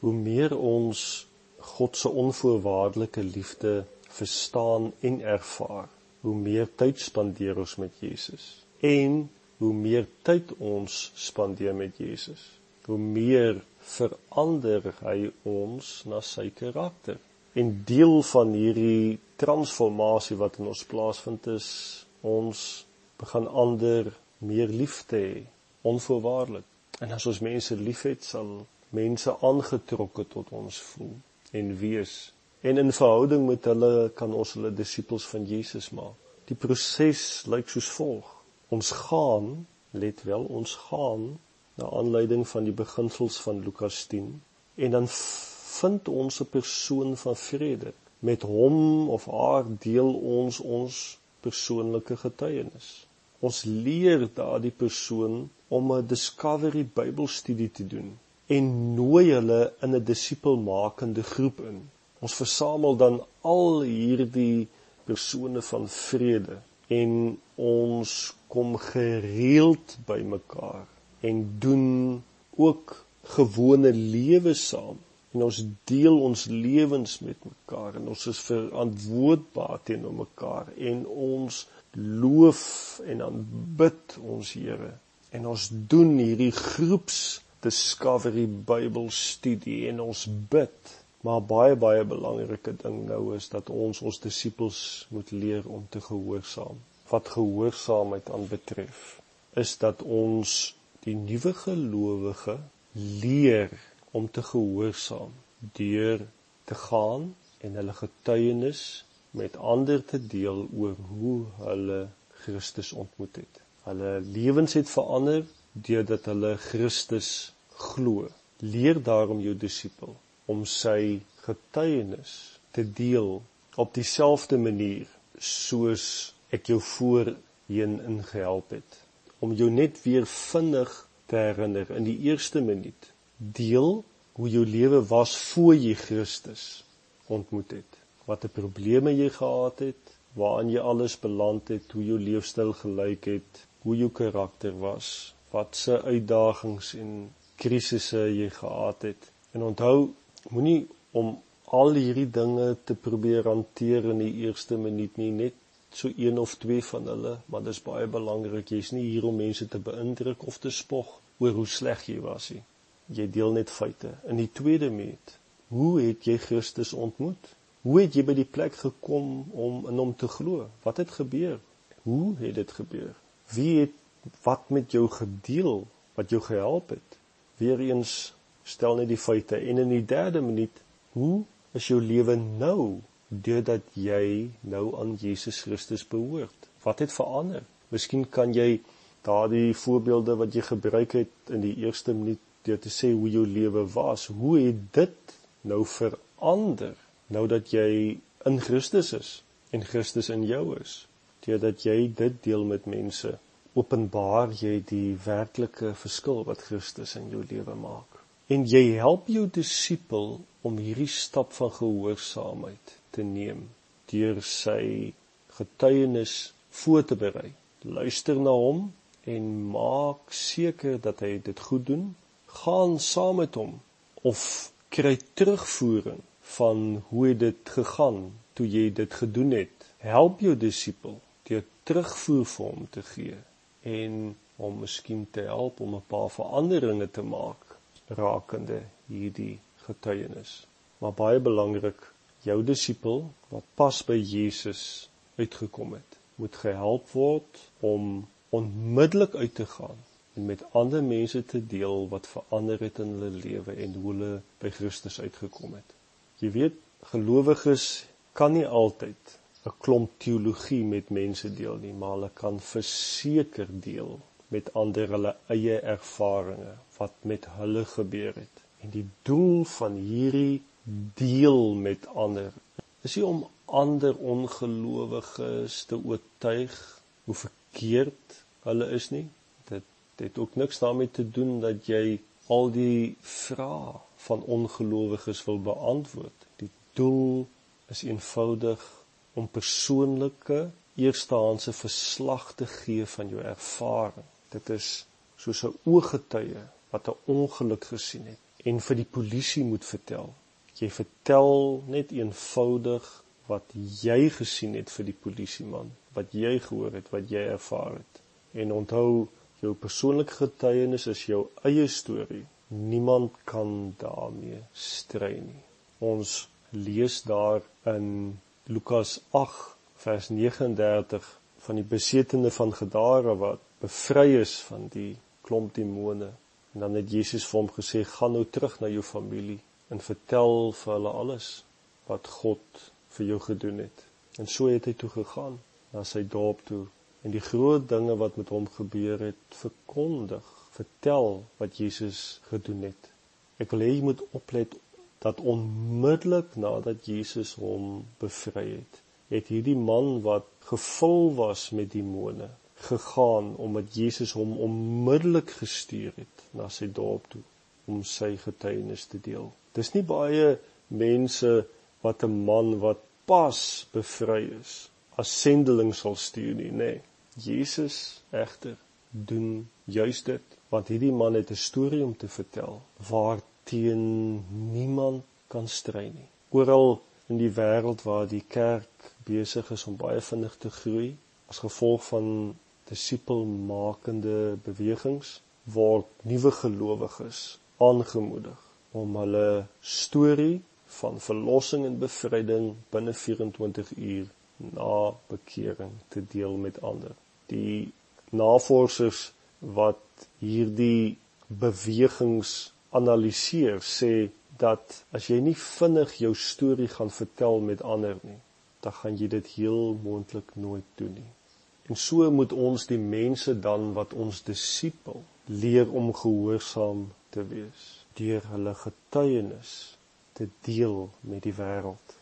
hoe meer ons God se onvoorwaardelike liefde verstaan en ervaar, hoe meer tyd spandeer ons met Jesus. En hoe meer tyd ons spandeer met Jesus, hoe meer verander hy ons na sy karakter. En deel van hierdie transformasie wat in ons plaasvind is, ons begin ander meer lief te hê, onvoorwaardelik. En as ons mense liefhet, sal mense aangetrokke tot ons voel en wees. En in verhouding met hulle kan ons hulle disippels van Jesus maak. Die proses lyk soos volg. Ons gaan, let wel, ons gaan na aanleiding van die beginsels van Lukas 10 en dan vind ons 'n persoon van vrede. Met hom of haar deel ons ons persoonlike getuienis. Ons leer daardie persoon om 'n discovery Bybelstudie te doen en nooi hulle in 'n disipelmakende groep in. Ons versamel dan al hierdie persone van vrede en ons kom gereeld bymekaar en doen ook gewone lewe saam en ons deel ons lewens met mekaar en ons is verantwoordbaar teenoor mekaar en ons loof en aanbid ons Here en ons doen hierdie groeps discovery Bybelstudie en ons bid maar baie baie belangrike ding nou is dat ons ons disippels moet leer om te gehoorsaam wat gehoorsaamheid aanbetref is dat ons die nuwe gelowige leer om te gehoorsaam deur te gaan en hulle getuienis met ander te deel oor hoe hulle Christus ontmoet het. Hulle lewens het verander deurdat hulle Christus glo. Leer daarom jou disipel om sy getuienis te deel op dieselfde manier soos ek jou voorheen ingehelp het om jou net weer vinnig te herinner in die eerste minuut deel hoe jou lewe was voor jy Christus ontmoet het. Wat 'n probleme jy gehad het, waaraan jy alles beland het, hoe jou leefstyl gelyk het, hoe jou karakter was, wat se uitdagings en krisisse jy gehad het. En onthou, moenie om al hierdie dinge te probeer hanteer in die eerste minuut nie, net so een of twee van hulle, maar dis baie belangrik. Jy's nie hier om mense te beïndruk of te spog oor hoe sleg jy was nie jy deel net feite. In die tweede minuut, hoe het jy Christus ontmoet? Hoe het jy by die plek gekom om in hom te glo? Wat het gebeur? Hoe het dit gebeur? Wie het wat met jou gedeel wat jou gehelp het? Weereens stel net die feite en in die derde minuut, hoe is jou lewe nou deurdat jy nou aan Jesus Christus behoort? Wat het verander? Miskien kan jy daardie voorbeelde wat jy gebruik het in die eerste minuut deur te sê hoe jou lewe was. Hoe het dit nou verander nou dat jy in Christus is en Christus in jou is? Deurdat jy dit deel met mense, openbaar jy die werklike verskil wat Christus in jou lewe maak. En jy help jou disipel om hierdie stap van gehoorsaamheid te neem deur sy getuienis voor te berei. Luister na hom en maak seker dat hy dit goed doen gaan saam met hom of kry terugvoering van hoe dit gegaan toe jy dit gedoen het. Help jou disipel deur terugvoer vir hom te gee en hom miskien te help om 'n paar veranderinge te maak rakende hierdie getuienis. Maar baie belangrik, jou disipel wat pas by Jesus uitgekom het, moet gehelp word om onmiddellik uit te gaan en met ander mense te deel wat verander het in hulle lewe en hoe hulle by Christus uitgekom het. Jy weet, gelowiges kan nie altyd 'n klomp teologie met mense deel nie, maar hulle kan verseker deel met ander hulle eie ervarings wat met hulle gebeur het. En die doel van hierdie deel met ander is nie om ander ongelowiges te oortuig hoe verkeerd hulle is nie, Dit het ook niks daarmee te doen dat jy al die vrae van ongelowiges wil beantwoord. Die doel is eenvoudig om persoonlike eerstehandse verslag te gee van jou ervaring. Dit is soos 'n ooggetuie wat 'n ongeluk gesien het en vir die polisie moet vertel. Jy vertel net eenvoudig wat jy gesien het vir die polisieman, wat jy gehoor het, wat jy ervaar het. En onthou, jou persoonlike getuienis is jou eie storie. Niemand kan daarmee stry nie. Ons lees daar in Lukas 8 vers 39 van die besetene van Gadara wat bevry is van die klomp demone. En dan het Jesus vir hom gesê: "Gaan nou terug na jou familie en vertel vir hulle alles wat God vir jou gedoen het." En so het hy toe gegaan na sy dorp toe en die groot dinge wat met hom gebeur het verkondig, vertel wat Jesus gedoen het. Ek wil hê jy moet oplet dat onmiddellik nadat Jesus hom bevry het, het hierdie man wat gevul was met demone gegaan omdat Jesus hom onmiddellik gestuur het na sy dorp toe om sy getuienis te deel. Dis nie baie mense wat 'n man wat pas bevry is as sendeling sal stuur nie, nê. Nee, Jesus egter doen juis dit want hierdie man het 'n storie om te vertel waarteen niemand kan stry nie. Oral in die wêreld waar die kerk besig is om baie vinnig te groei as gevolg van disipelmakende bewegings word nuwe gelowiges aangemoedig om hulle storie van verlossing en bevryding binne 24 uur na bekering te deel met ander. Die navorsers wat hierdie bewegings analiseer sê dat as jy nie vinnig jou storie gaan vertel met ander nie, dan gaan jy dit heel moontlik nooit doen nie. En so moet ons die mense dan wat ons disipel leer om gehoorsaam te wees deur hulle getuienis te deel met die wêreld.